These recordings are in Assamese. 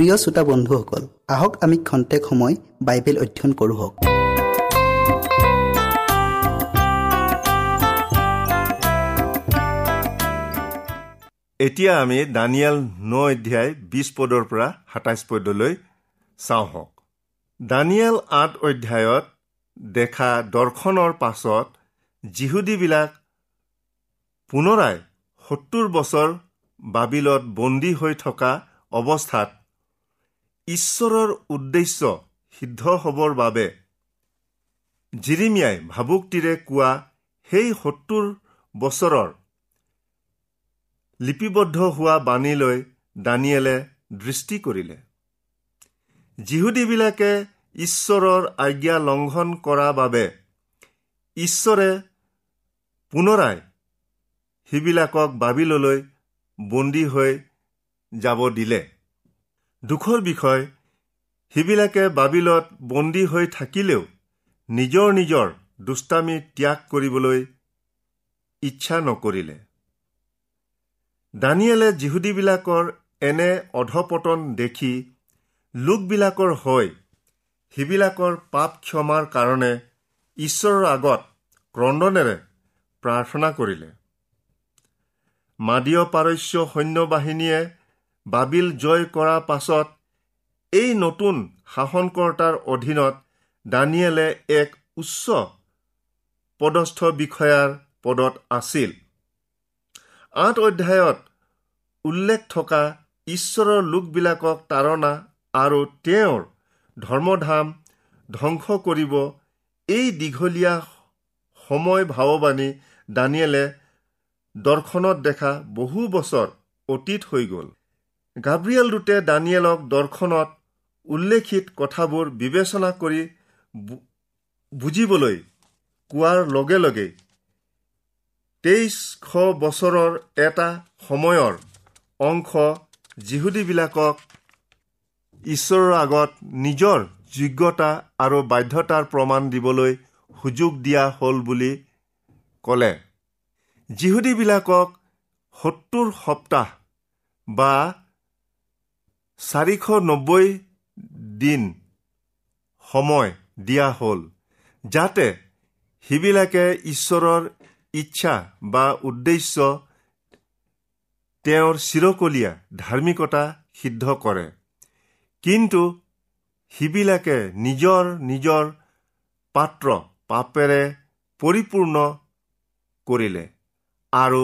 প্ৰিয় শ্ৰোতা বন্ধুসকল আহক আমি খন্তেক সময় বাইবেল অধ্যয়ন কৰোঁ এতিয়া আমি দানিয়েল ন অধ্যায় বিছ পদৰ পৰা সাতাইছ পদলৈ চাওঁ হওক। দানিয়েল আঠ অধ্যায়ত দেখা দৰ্শনৰ পাছত যিহুদীবিলাক পুনৰাই সত্তৰ বছৰ বাবিলত বন্দী হৈ থকা অৱস্থাত ঈশ্বৰৰ উদ্দেশ্য সিদ্ধ হ'বৰ বাবে জিৰিমিয়াই ভাবুকটিৰে কোৱা সেই সত্তৰ বছৰৰ লিপিবদ্ধ হোৱা বাণীলৈ দানিয়েলে দৃষ্টি কৰিলে। যিহুদীবিলাকে ঈশ্বৰৰ আজ্ঞা লংঘন কৰা বাবে ঈশ্বৰে পুনৰাই সিবিলাকক বাবিললৈ বন্দী হৈ যাব দিলে। দুখৰ বিষয় সিবিলাকে বাবিলত বন্দী হৈ থাকিলেও নিজৰ নিজৰ দুষ্টামি ত্যাগ কৰিবলৈ ইচ্ছা নকৰিলে। দানিয়েলে যিহুদীবিলাকৰ এনে অধপতন দেখি লোকবিলাকৰ হৈ সিবিলাকৰ পাপ ক্ষমাৰ কাৰণে ঈশ্বৰৰ আগত ক্ৰদনেৰে প্ৰাৰ্থনা কৰিলে। মাদীয় পাৰস্য সৈন্যবাহিনীয়ে বাবিল জয় কৰাৰ পাছত এই নতুন শাসনকৰ্তাৰ অধীনত দানিয়েলে এক উচ্চ পদস্থ বিষয়াৰ পদত আছিল। আঠ অধ্যায়ত উল্লেখ থকা ঈশ্বৰৰ লোকবিলাকক তাৰণা আৰু তেওঁৰ ধৰ্মধাম ধ্বংস কৰিব এই দীঘলীয়া সময় ভাৱবাণী দানিয়েলে দৰ্শনত দেখা বহু বছৰ অতীত হৈ গ'ল। গাব্ৰিয়েল দূতে দানিয়েলক দৰ্শনত উল্লেখিত কথাবোৰ বিবেচনা কৰি বুজিবলৈ কোৱাৰ লগে লগে তেইছশ বছৰৰ এটা সময়ৰ অংশ যিহুদীবিলাকক ঈশ্বৰৰ আগত নিজৰ যোগ্যতা আৰু বাধ্যতাৰ প্ৰমাণ দিবলৈ সুযোগ দিয়া হ'ল বুলি ক'লে। যিহুদীবিলাকক সত্তৰ সপ্তাহ বা চাৰিশ নব্বৈ দিন সময় দিয়া হ'ল যাতে সিবিলাকে ঈশ্বৰৰ ইচ্ছা বা উদ্দেশ্য তেওঁৰ চিৰকলীয়া ধাৰ্মিকতা সিদ্ধ কৰে। কিন্তু সিবিলাকে নিজৰ নিজৰ পাত্ৰ পাপেৰে পৰিপূৰ্ণ কৰিলে আৰু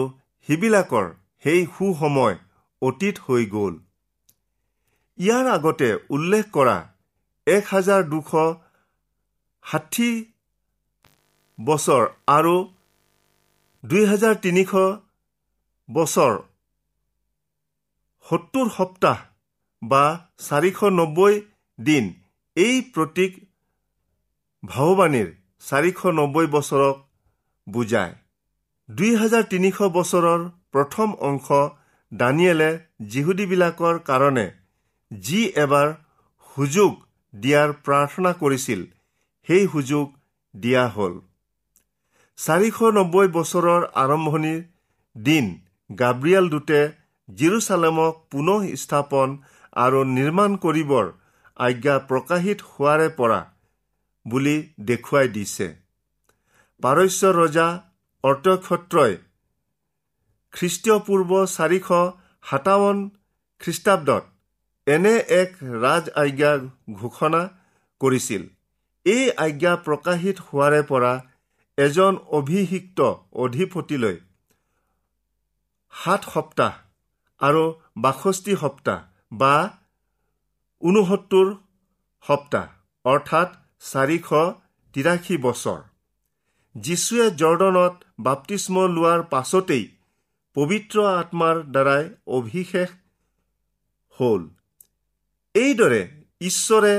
সিবিলাকৰ সেই সুসময় অতীত হৈ গ'ল। ইয়াৰ আগতে উল্লেখ কৰা এক হাজাৰ দুশ ষাঠি বছৰ আৰু দুই হাজাৰ তিনিশ বছৰ সত্তৰ সপ্তাহ বা চাৰিশ নব্বৈ দিন এই প্ৰতীক ভাৱবাণীৰ চাৰিশ নব্বৈ বছৰক বুজায়। দুই হাজাৰ তিনিশ বছৰৰ প্ৰথম অংশ দানিয়েলে যিহুদীবিলাকৰ কাৰণে যি এবাৰ সুযোগ দিয়াৰ প্ৰাৰ্থনা কৰিছিল সেই সুযোগ দিয়া হ'ল। চাৰিশ নব্বৈ বছৰৰ আৰম্ভণিৰ দিন গাব্ৰিয়েল দূতে জিৰচালেমক পুনঃ স্থাপন আৰু নিৰ্মাণ কৰিবৰ আজ্ঞা প্ৰকাশিত হোৱাৰে পৰা বুলি দেখুৱাই দিছে। পাৰস্য ৰজা অৰ্থক্ষত্ৰই খ্ৰীষ্টীয় পূৰ্ব চাৰিশ সাতাৱন্ন খ্ৰীষ্টাব্দত এনে এক ৰাজ আজ্ঞা ঘোষণা কৰিছিল। এই আজ্ঞা প্ৰকাশিত হোৱাৰে পৰা এজন অভিষিক্ত অধিপতিলৈ সাত সপ্তাহ আৰু বাষষ্ঠি সপ্তাহ বা ঊনসত্তৰ সপ্তাহ অৰ্থাৎ চাৰিশ তিৰাশী বছৰ। যীশুৱে জৰ্ডনত বাপ্তিস্ম লোৱাৰ পাছতেই পবিত্ৰ আত্মাৰ দ্বাৰাই অভিষেক হ'ল। এইদৰে ঈশ্বৰে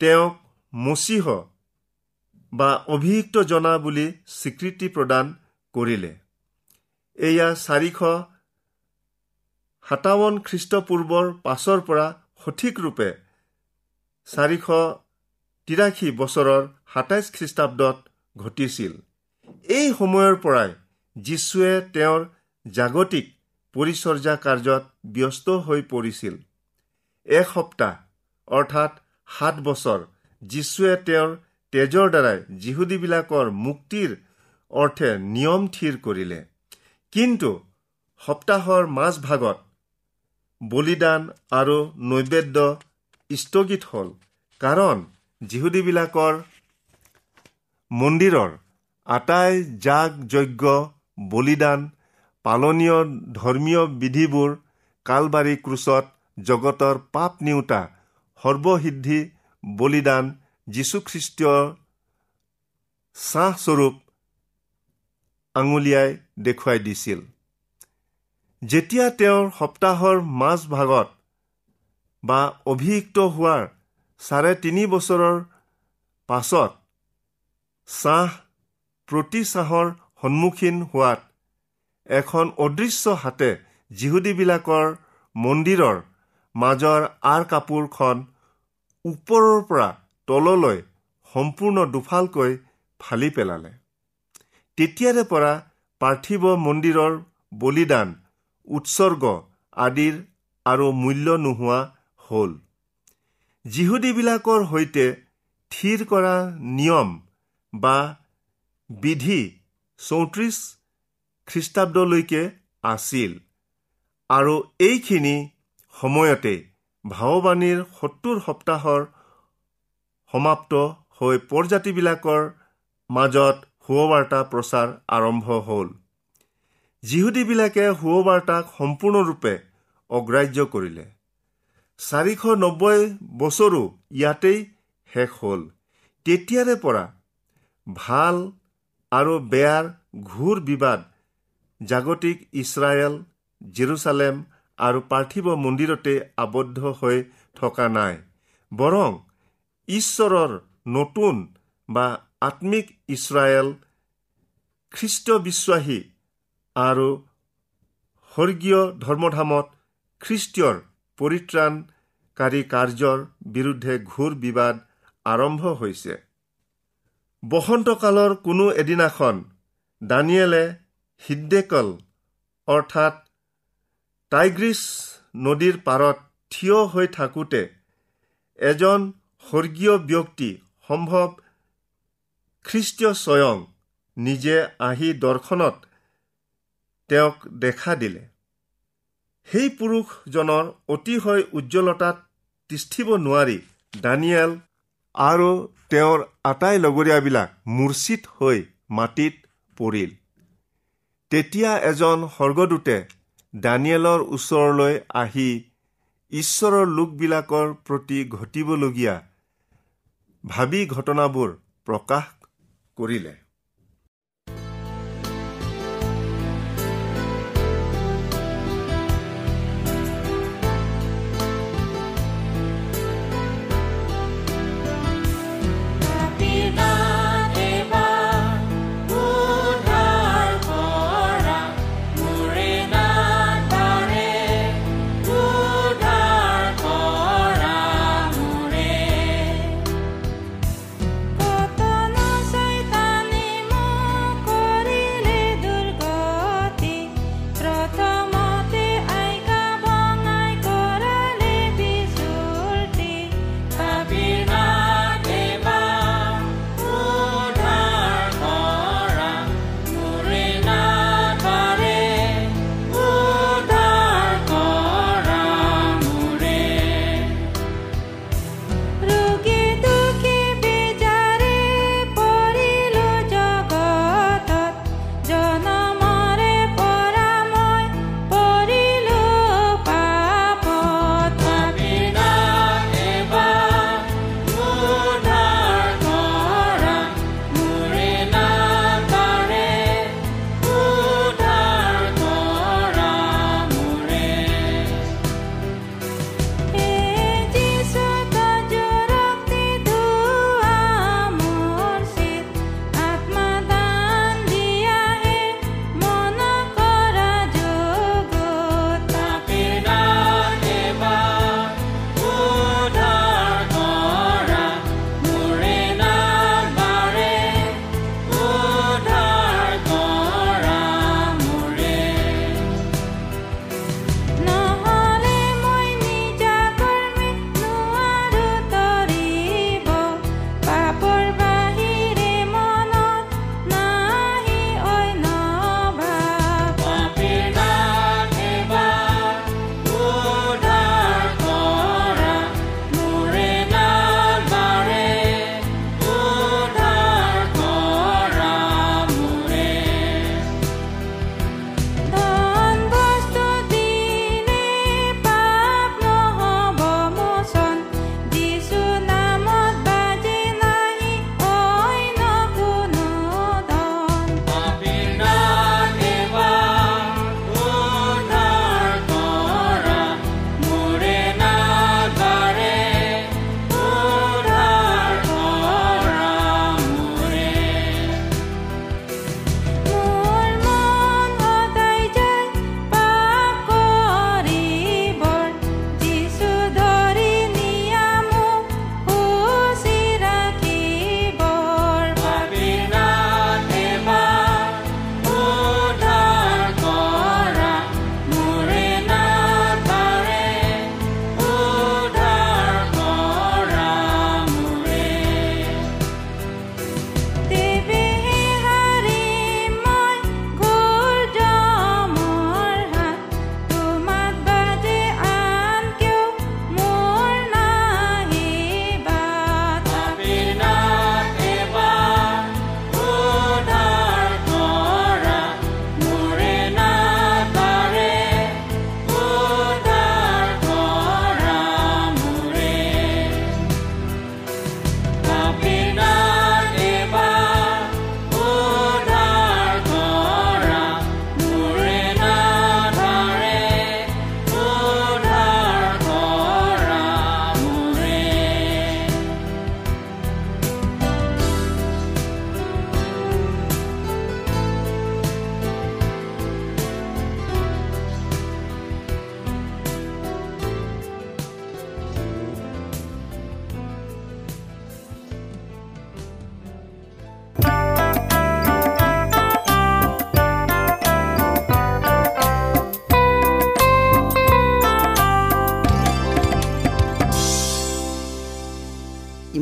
তেওঁক মচিহ বা অভিযুক্ত জনা বুলি স্বীকৃতি প্ৰদান কৰিলে। এয়া চাৰিশ সাতাৱন্ন খ্ৰীষ্টপূৰ্বৰ পাছৰ পৰা সঠিক ৰূপে চাৰিশ তিৰাশী বছৰৰ সাতাইছ খ্ৰীষ্টাব্দত ঘটিছিল। এই সময়ৰ পৰাই যীশুৱে তেওঁৰ জাগতিক পৰিচৰ্যা কাৰ্যত ব্যস্ত হৈ পৰিছিল। এসপ্তাহ অৰ্থাৎ সাত বছৰ। যীশুৱে তেওঁৰ তেজৰ দ্বাৰাই যিহুদীবিলাকৰ মুক্তিৰ অৰ্থে নিয়ম থিৰ কৰিলে। কিন্তু সপ্তাহৰ মাজভাগত বলিদান আৰু নৈবেদ্য স্থগিত হ'ল কাৰণ যিহুদীবিলাকৰ মন্দিৰৰ আটাই জাগ যজ্ঞ বলিদান পালনীয় ধৰ্মীয় বিধিবোৰ কালবাৰী ক্ৰুচত জগতৰ পাপ নিওঁতা সৰ্বসিদ্ধি বলিদান যীশুখ্ৰীষ্টীয় ছাঁহস্বৰূপ আঙুলিয়াই দেখুৱাই দিছিল। যেতিয়া তেওঁৰ সপ্তাহৰ মাজভাগত বা অভিযুক্ত হোৱাৰ চাৰে তিনি বছৰৰ পাছত ছাহ প্ৰতি ছাহৰ সন্মুখীন হোৱাত এখন অদৃশ্য হাতে যিহুদীবিলাকৰ মন্দিৰৰ মাজৰ আৰ কাপোৰখন ওপৰৰ পৰা তললৈ সম্পূৰ্ণ দুফালকৈ ফালি পেলালে। তেতিয়াৰে পৰা পাৰ্থিৱ মন্দিৰৰ বলিদান উৎসৰ্গ আদিৰ আৰু মূল্য নোহোৱা হ'ল। যিহুদীবিলাকৰ সৈতে থিৰ কৰা নিয়ম বা বিধি চৌত্ৰিছ খ্ৰীষ্টাব্দলৈকে আছিল আৰু এইখিনি সময়তে ভাৱবাণীৰ সত্তৰ সপ্তাহৰ সমাপ্ত হৈ প্ৰজাতিবিলাকৰ মাজত সুবাৰ্তা প্ৰচাৰ আৰম্ভ হ'ল। যিহুদীবিলাকে সুবাৰ্তাক সম্পূৰ্ণৰূপে অগ্ৰাহ্য কৰিলে। চাৰিশ নব্বৈ বছৰো ইয়াতেই শেষ হ'ল। তেতিয়াৰে পৰা ভাল আৰু বেয়াৰ ঘূৰ বিবাদ জাগতিক ইছৰাইল জেৰুচালেম আৰু পাৰ্থিৱ মন্দিৰতে আবদ্ধ হৈ থকা নাই। বৰং ঈশ্বৰৰ নতুন বা আত্মিক ইছৰাইল খ্ৰীষ্ট বিশ্বাসী আৰু স্বৰ্গীয় ধৰ্মধামত খ্ৰীষ্টীয়ৰ পৰিত্ৰাণকাৰী কাৰ্যৰ বিৰুদ্ধে ঘূৰ বিবাদ আৰম্ভ হৈছে। বসন্তকালৰ কোনো এদিনাখন দানিয়েলে হিদ্দেকল অৰ্থাৎ টাইগ্ৰিছ নদীৰ পাৰত থিয় হৈ থাকোঁতে এজন স্বৰ্গীয় ব্যক্তি সম্ভৱ খ্ৰীষ্টীয় স্বয়ং নিজে আহি দৰ্শনত তেওঁক দেখা দিলে। সেই পুৰুষজনৰ অতিশয় উজ্জ্বলতাত তিষ্ঠিব নোৱাৰি দানিয়েল আৰু তেওঁৰ আটাই লগৰীয়াবিলাক মূৰ্ছিত হৈ মাটিত পৰিল। তেতিয়া এজন স্বৰ্গদূতে দানিয়েলৰ ওচৰলৈ আহি ঈশ্বৰৰ লোকবিলাকৰ প্ৰতি ঘটিবলগীয়া ভাবি ঘটনাবোৰ প্ৰকাশ কৰিলে।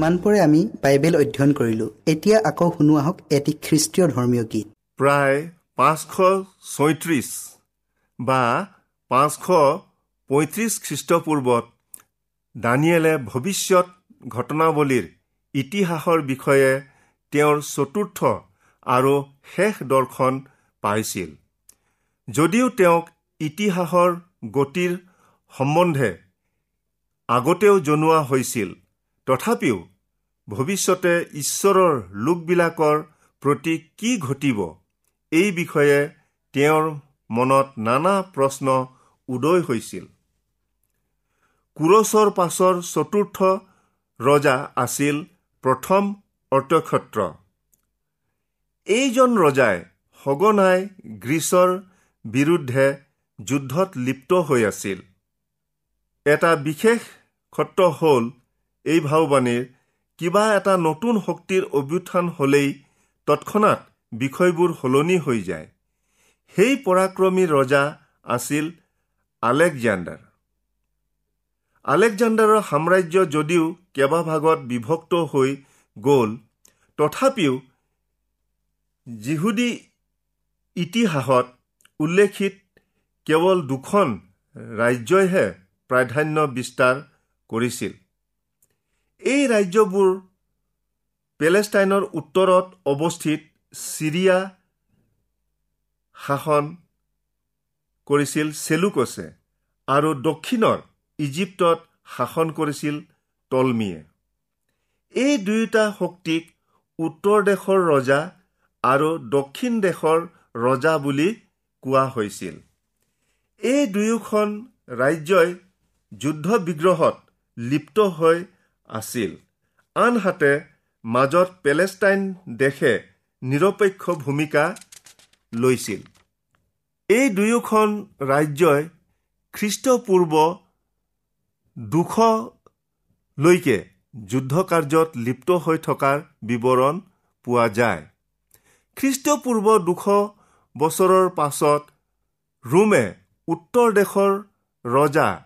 ইমানপৰে আমি বাইবেল অধ্যয়ন কৰিলোঁ এতিয়া আকৌ শুনো আহক এটি খ্ৰীষ্টীয় ধৰ্মীয় গীত। প্ৰায় পাঁচশ ছয়ত্ৰিছ বা পাঁচশ পঁয়ত্ৰিছ খ্ৰীষ্টপূৰ্বত দানিয়েলে ভৱিষ্যত ঘটনাৱলীৰ ইতিহাসৰ বিষয়ে তেওঁৰ চতুৰ্থ আৰু শেষ দৰ্শন পাইছিল। যদিও তেওঁক ইতিহাসৰ গতিৰ সম্বন্ধে আগতেও জনোৱা হৈছিল তথাপিও ভৱিষ্যতে ঈশ্বৰৰ লোকবিলাকৰ প্ৰতি কি ঘটিব? এই বিষয়ে তেওঁৰ মনত নানা প্ৰশ্ন উদয় হৈছিল। কুৰছৰ পাছৰ চতুৰ্থ ৰজা আছিল প্ৰথম অৰ্থক্ষত্ৰ। এইজন ৰজাই সঘনাই গ্ৰীচৰ বিৰুদ্ধে যুদ্ধত লিপ্ত হৈ আছিল। এটা বিশেষ ক্ষত্ৰ হ'ল এই ভাওবাণীৰ কিবা এটা নতুন শক্তিৰ অভ্যুত্থান হ'লেই তৎক্ষণাত বিষয়বোৰ সলনি হৈ যায়। সেই পৰাক্ৰমী ৰজা আছিল আলেকজাণ্ডাৰ। আলেকজাণ্ডাৰৰ সাম্ৰাজ্য যদিও কেইবাভাগত বিভক্ত হৈ গ'ল তথাপিও যিহুদী ইতিহাসত উল্লেখিত কেৱল দুখন ৰাজ্যইহে প্ৰাধান্য বিস্তাৰ কৰিছিল। এই ৰাজ্যবোৰ পেলেষ্টাইনৰ উত্তৰত অৱস্থিত চিৰিয়া শাসন কৰিছিল চেলুকছে আৰু দক্ষিণৰ ইজিপ্তত শাসন কৰিছিল টলমিয়ে। এই দুয়োটা শক্তিক উত্তৰ দেশৰ ৰজা আৰু দক্ষিণ দেশৰ ৰজা বুলি কোৱা হৈছিল। এই দুয়োখন ৰাজ্যই যুদ্ধ বিগ্ৰহত লিপ্ত হৈ আছিল। আনহাতে মাজত পেলেষ্টাইন দেশে নিৰপেক্ষ ভূমিকা লৈছিল। এই দুয়োখন ৰাজ্যই খ্ৰীষ্টপূৰ্ব দুশলৈকে যুদ্ধ কাৰ্যত লিপ্ত হৈ থকাৰ বিৱৰণ পোৱা যায়। খ্ৰীষ্টপূৰ্ব দুশ বছৰৰ পাছত ৰোমে উত্তৰ দেশৰ ৰজা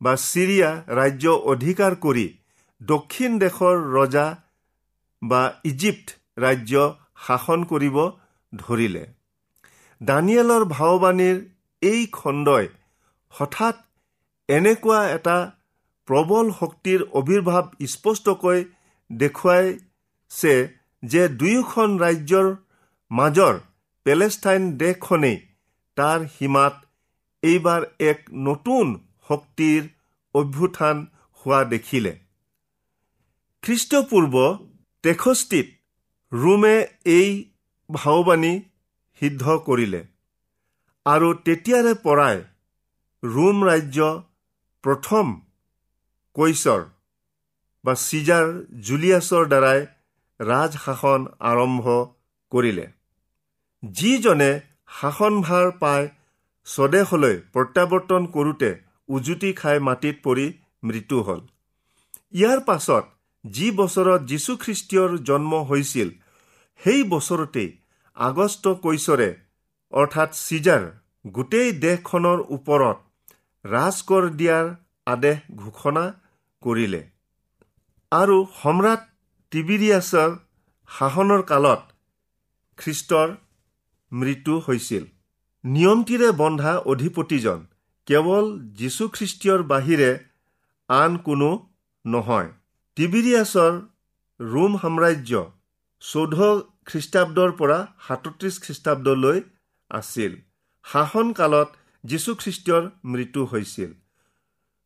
বা চিৰিয়া ৰাজ্য অধিকাৰ কৰি দক্ষিণ দেশৰ ৰজা বা ইজিপ্ত ৰাজ্য শাসন কৰিব ধৰিলে। দানিয়েলৰ ভাওবাণীৰ এই খণ্ডই হঠাৎ এনেকুৱা এটা প্ৰবল শক্তিৰ অবিৰ্ভাৱ স্পষ্টকৈ দেখুৱাইছে যে দুয়োখন ৰাজ্যৰ মাজৰ পেলেষ্টাইন দেশখনেই তাৰ সীমাত এইবাৰ এক নতুন শক্তিৰ অভ্যুত্থান হোৱা দেখিলে। খ্ৰীষ্টপূৰ্ব তেষষ্ঠিত ৰোমে এই ভাওবাণী সিদ্ধ কৰিলে। আৰু তেতিয়াৰে পৰাই ৰোম ৰাজ্য প্ৰথম কৈছৰ বা চিজাৰ জুলিয়াছৰ দ্বাৰাই ৰাজশাসন আৰম্ভ কৰিলে। যিজনে শাসনভাৰ পাই স্বদেশলৈ প্ৰত্যাৱৰ্তন কৰোঁতে উজুতি খাই মাটিত পৰি মৃত্যু হ'ল। ইয়াৰ পাছত যি বছৰত যীশুখ্ৰীষ্টীয়ৰ জন্ম হৈছিল সেই বছৰতেই আগষ্ট কৈছৰে অৰ্থাৎ চিজাৰ গোটেই দেশখনৰ ওপৰত ৰাজকৰ দিয়াৰ আদেশ ঘোষণা কৰিলে। আৰু সম্ৰাট টিবিৰিয়াছৰ শাসনৰ কালত খ্ৰীষ্টৰ মৃত্যু হৈছিল। নিয়মটিৰে বন্ধা অধিপতিজন কেৱল যীশুখ্ৰীষ্টীয়ৰ বাহিৰে আন কোনো নহয়। টিবিৰিয়াছৰ ৰোম সাম্ৰাজ্য চৌধ খ্ৰীষ্টাব্দৰ পৰা সাতত্ৰিছ খ্ৰীষ্টাব্দলৈ আছিল। শাসনকালত যীশুখ্ৰীষ্টীয়ৰ মৃত্যু হৈছিল।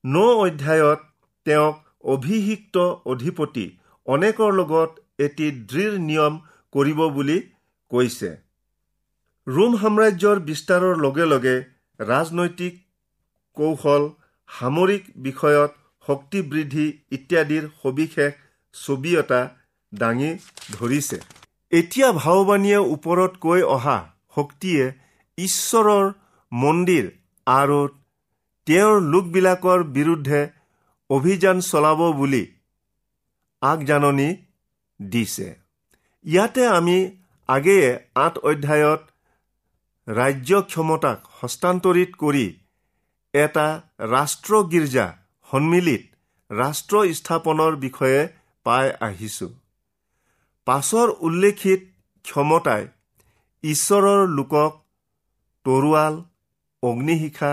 ন অধ্যায়ত তেওঁক অভিষিক্ত অধিপতি অনেকৰ লগত এটি দৃঢ় নিয়ম কৰিব বুলি কৈছে। ৰোম সাম্ৰাজ্যৰ বিস্তাৰৰ লগে লগে ৰাজনৈতিক কৌশল সামৰিক বিষয়ত শক্তি বৃদ্ধি ইত্যাদিৰ সবিশেষ ছবি এটা দাঙি ধৰিছে। এতিয়া ভাওবাণীয়ে ওপৰত কৈ অহা শক্তিয়ে ঈশ্বৰৰ মন্দিৰ আৰু তেওঁৰ লোকবিলাকৰ বিৰুদ্ধে অভিযান চলাব বুলি আগজাননী দিছে। ইয়াতে আমি আগেয়ে আঠ অধ্যায়ত ৰাজ্য ক্ষমতাক হস্তান্তৰিত কৰি এটা ৰাষ্ট্ৰ গীৰ্জা সন্মিলিত ৰাষ্ট্ৰ স্থাপনৰ বিষয়ে পাই আহিছোঁ। পাছৰ উল্লেখিত ক্ষমতাই ঈশ্বৰৰ লোকক তৰোৱাল অগ্নিশিখা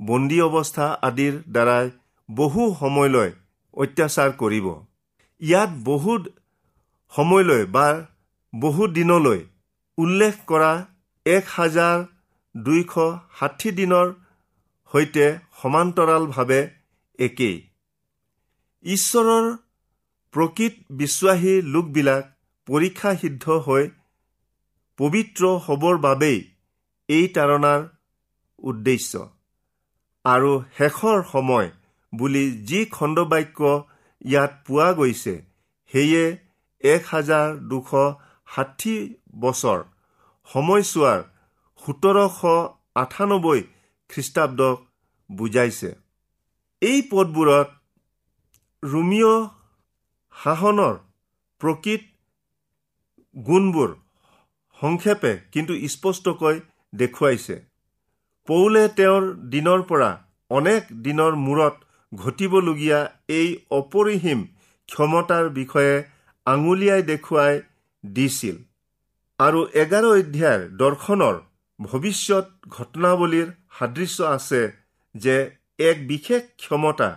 বন্দী অৱস্থা আদিৰ দ্বাৰাই বহু সময়লৈ অত্যাচাৰ কৰিব। ইয়াত বহুত সময়লৈ বা বহু দিনলৈ উল্লেখ কৰা এক হাজাৰ দুইশ ষাঠি দিনৰ সৈতে সমান্তৰালভাৱে একেই। ঈশ্বৰৰ প্ৰকৃত বিশ্বাসী লোকবিলাক পৰীক্ষা সিদ্ধ হৈ পবিত্ৰ হ'বৰ বাবেই এই তাৰণাৰ উদ্দেশ্য। আৰু শেষৰ সময় বুলি যি খণ্ডবাক্য ইয়াত পোৱা গৈছে সেয়ে এক হাজাৰ দুশ ষাঠি বছৰ সময়ছোৱাৰ সোতৰশ আঠানব্বৈ খ্ৰীষ্টাব্দক বুজাইছে। এই পদবোৰত ৰোমিঅ শাসনৰ প্ৰকৃত গুণবোৰ সংক্ষেপে কিন্তু স্পষ্টকৈ দেখুৱাইছে। পৌলে তেওঁৰ দিনৰ পৰা অনেক দিনৰ মূৰত ঘটিবলগীয়া এই অপৰিসীম ক্ষমতাৰ বিষয়ে আঙুলিয়াই দেখুৱাই দিছিল আৰু এঘাৰ অধ্যায়ৰ দৰ্শনৰ ভৱিষ্যত ঘটনাৱলীৰ সাদৃশ্য আছে যে এক বিশেষ ক্ষমতা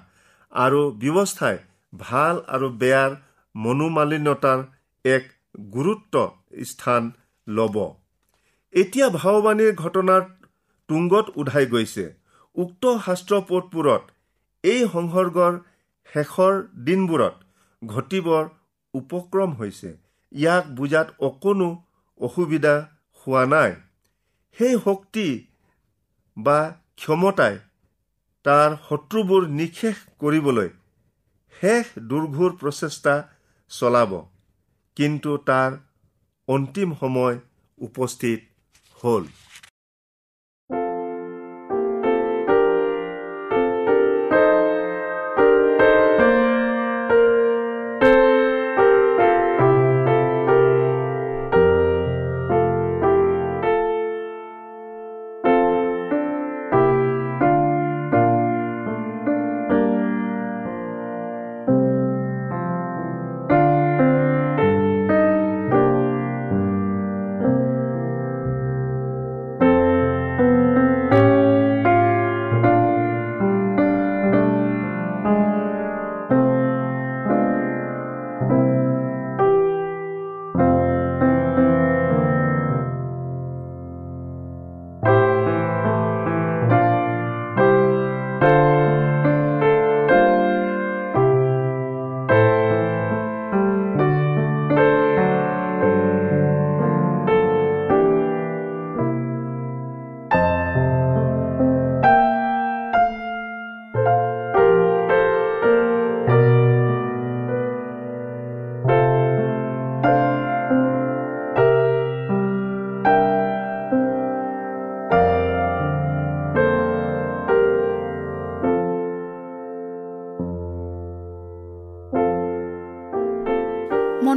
আৰু ব্যৱস্থাই ভাল আৰু বেয়াৰ মনোমালিন্যতাৰ এক গুৰুত্ব স্থান ল'ব। এতিয়া ভাওবাণীৰ ঘটনাৰ তুংগত উধাই গৈছে। উক্ত শাস্ত্ৰ পথবোৰত এই সংসৰ্গৰ শেষৰ দিনবোৰত ঘটিবৰ উপক্ৰম হৈছে। ইয়াক বুজাত অকণো অসুবিধা হোৱা নাই। সেই শক্তি বা ক্ষমতাই তাৰ শত্ৰুবোৰ নিশেষ কৰিবলৈ শেষ দুৰ্ঘোৰ প্ৰচেষ্টা চলাব। কিন্তু তাৰ অন্তিম সময় উপস্থিত হ'ল।